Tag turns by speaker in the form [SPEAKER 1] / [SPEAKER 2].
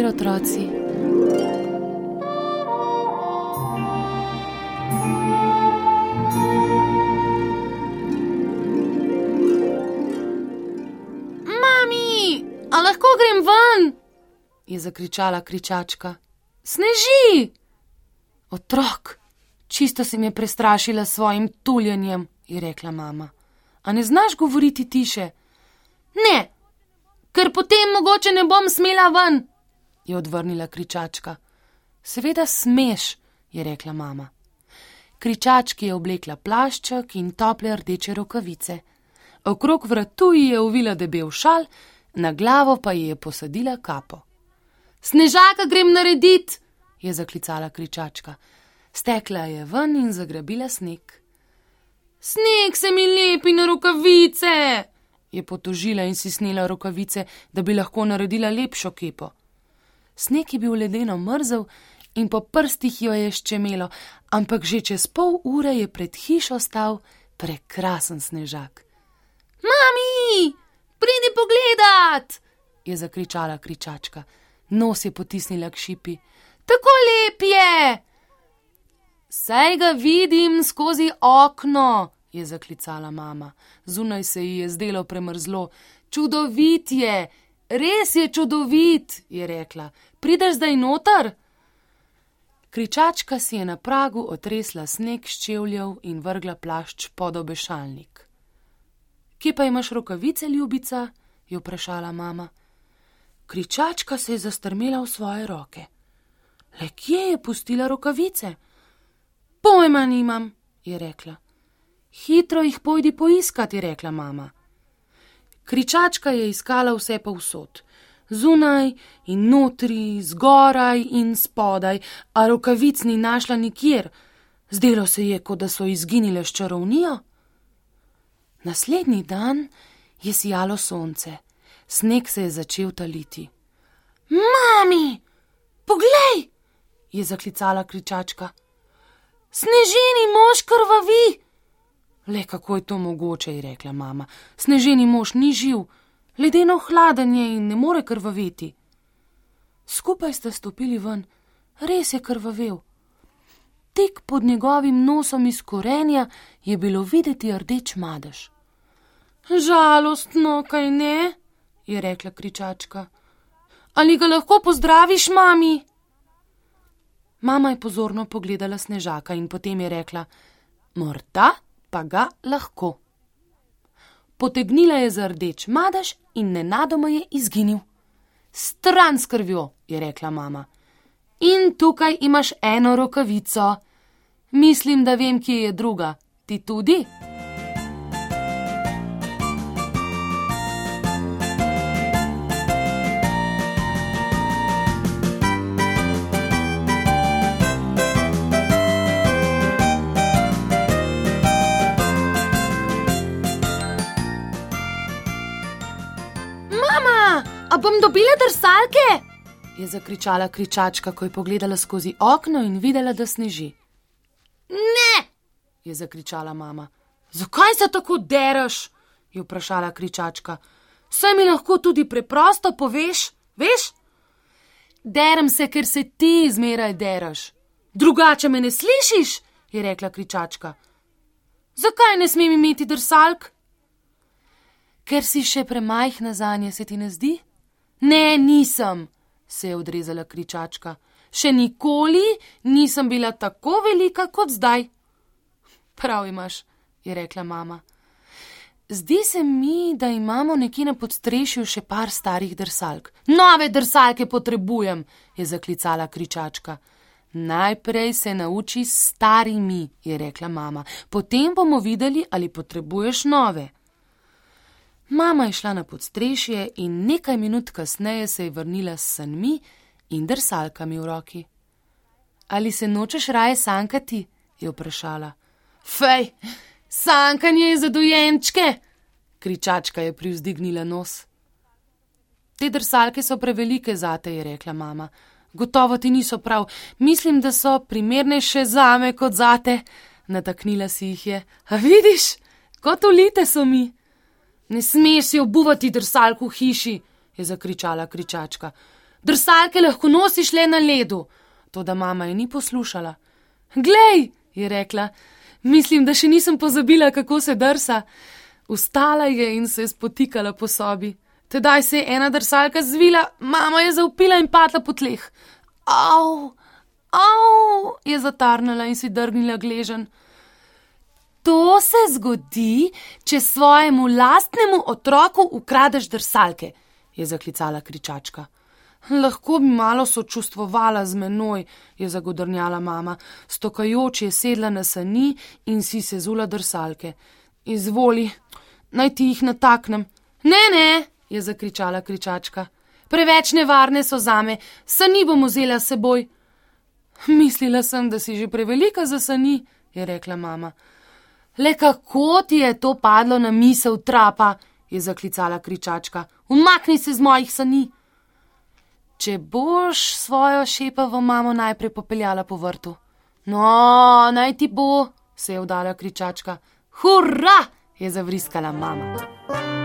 [SPEAKER 1] otroci. Mami, a lahko grem ven? je zakričala kričačka. Sneži! Otrok, čisto si me prestrašila s svojim tuljenjem, je rekla mama. A ne znaš govoriti tiše? Ne, ker potem mogoče ne bom smela ven, je odvrnila kričačka. Seveda smeš, je rekla mama. Kričački je oblekla plašček in tople rdeče rokavice. Okrog vratu ji je uvila debel šal, na glavo pa ji je posadila kapo. Snežaka grem narediti, je zaklicala kričačka. Stekla je ven in zagrabila sneg. Sneg se mi lepi na rokavice, je potožila in si snela rokavice, da bi lahko naredila lepšo kepo. Sneg je bil ledeno mrzel in po prstih jo je ščemelo, ampak že čez pol ure je pred hišo stal prekrasen snežak. Mami, pridi pogledat, je zakričala kričačka. Nos je potisnila k šipi. Tako lep je! Saj ga vidim skozi okno, je zaklicala mama. Zunaj se ji je zdelo premrzlo. Čudovit je, res je čudovit, je rekla. Prideš zdaj noter? Kričačka si je na pragu otresla sneg s čevljev in vrgla plašč pod obešalnik. Kje pa imaš rokavice, ljubica? je vprašala mama. Kričačka se je zastrmela v svoje roke. Le kje je pustila rokavice? Pojma nimam, je rekla. Hitro jih pojdi poiskat, je rekla mama. Kričačka je iskala vse povsod, zunaj in notri, zgoraj in spodaj, a rokavic ni našla nikjer. Zdelo se je, kot da so izginile s čarovnijo. Naslednji dan je sijalo sonce, sneg se je začel taliti. Mami, poglej, je zaklicala kričačka. Sneženi mož krvavi! Le kako je to mogoče, je rekla mama. Sneženi mož ni živ, ledeno hladanje in ne more krvaviti. Skupaj sta stopili ven, res je krvavel. Tik pod njegovim nosom iz korenja je bilo videti rdeč madež. Žalostno, kaj ne? je rekla kričačka. Ali ga lahko pozdraviš, mami? Mama je pozorno pogledala snežaka in potem je rekla: Morda pa ga lahko. Potegnila je za rdeč madež in nenadoma je izginil. Stran s krvjo, je rekla mama. In tukaj imaš eno rokavico. Mislim, da vem, kje je druga. Ti tudi? Bom dobila drsalke? je zakričala kričačka, ko je pogledala skozi okno in videla, da sneži. Ne, je zakričala mama. Zakaj se tako deraš? je vprašala kričačka. Saj mi lahko tudi preprosto poveš, veš? Derem se, ker se ti zmeraj deraš. Drugače me ne slišiš, je rekla kričačka. Zakaj ne smem imeti drsalk? Ker si še premajhna za nje, se ti ne zdi? Ne, nisem, se je odrezala kričačka. Še nikoli nisem bila tako velika kot zdaj. Prav imaš, je rekla mama. Zdi se mi, da imamo nekje na podstrešju še par starih drsalk. Nove drsalke potrebujem, je zaklicala kričačka. Najprej se nauči s starimi, je rekla mama, potem bomo videli, ali potrebuješ nove. Mama je šla na podstrešje in nekaj minut kasneje se je vrnila s sanmi in drsalkami v roki. Ali se nočeš raje sankati? je vprašala. Fej, sankanje je za dojenčke! Kričačka je privzdignila nos. Te drsalke so prevelike zate, je rekla mama. Gotovo ti niso prav, mislim, da so primernejše zame kot zate. Nataknila si jih je. A vidiš, kot ulite so mi. Ne smeš si obuvati drsalk v hiši, je zakričala kričačka. drsalke lahko nosiš le na ledu. Toda mama je ni poslušala. Glej, je rekla, mislim, da še nisem pozabila, kako se drsa. Vstala je in se je spotikala po sobi. Tedaj se je ena drsalka zvila, mama je zaupila in padla po tleh. Au, au, je zatarnala in si drgnila gležen. To se zgodi, če svojemu lastnemu otroku ukradeš drsalke, je zaklicala kričačka. Lahko bi malo sočustvovala z menoj, je zagodrnjala mama, stokajoč je sedla na sani in si se zula drsalke. Izvoli, naj ti jih nataknem. Ne, ne, je zakričala kričačka. Preveč nevarne so zame, sani bom vzela seboj. Mislila sem, da si že prevelika za sani, je rekla mama. Le kako ti je to padlo na misel trapa, je zaklicala kričačka. Umakni se z mojih sani. Če boš svojo šepavo mamo najprej popeljala po vrtu. No, naj ti bo, se je vdala kričačka. Hurra! je zavriskala mama.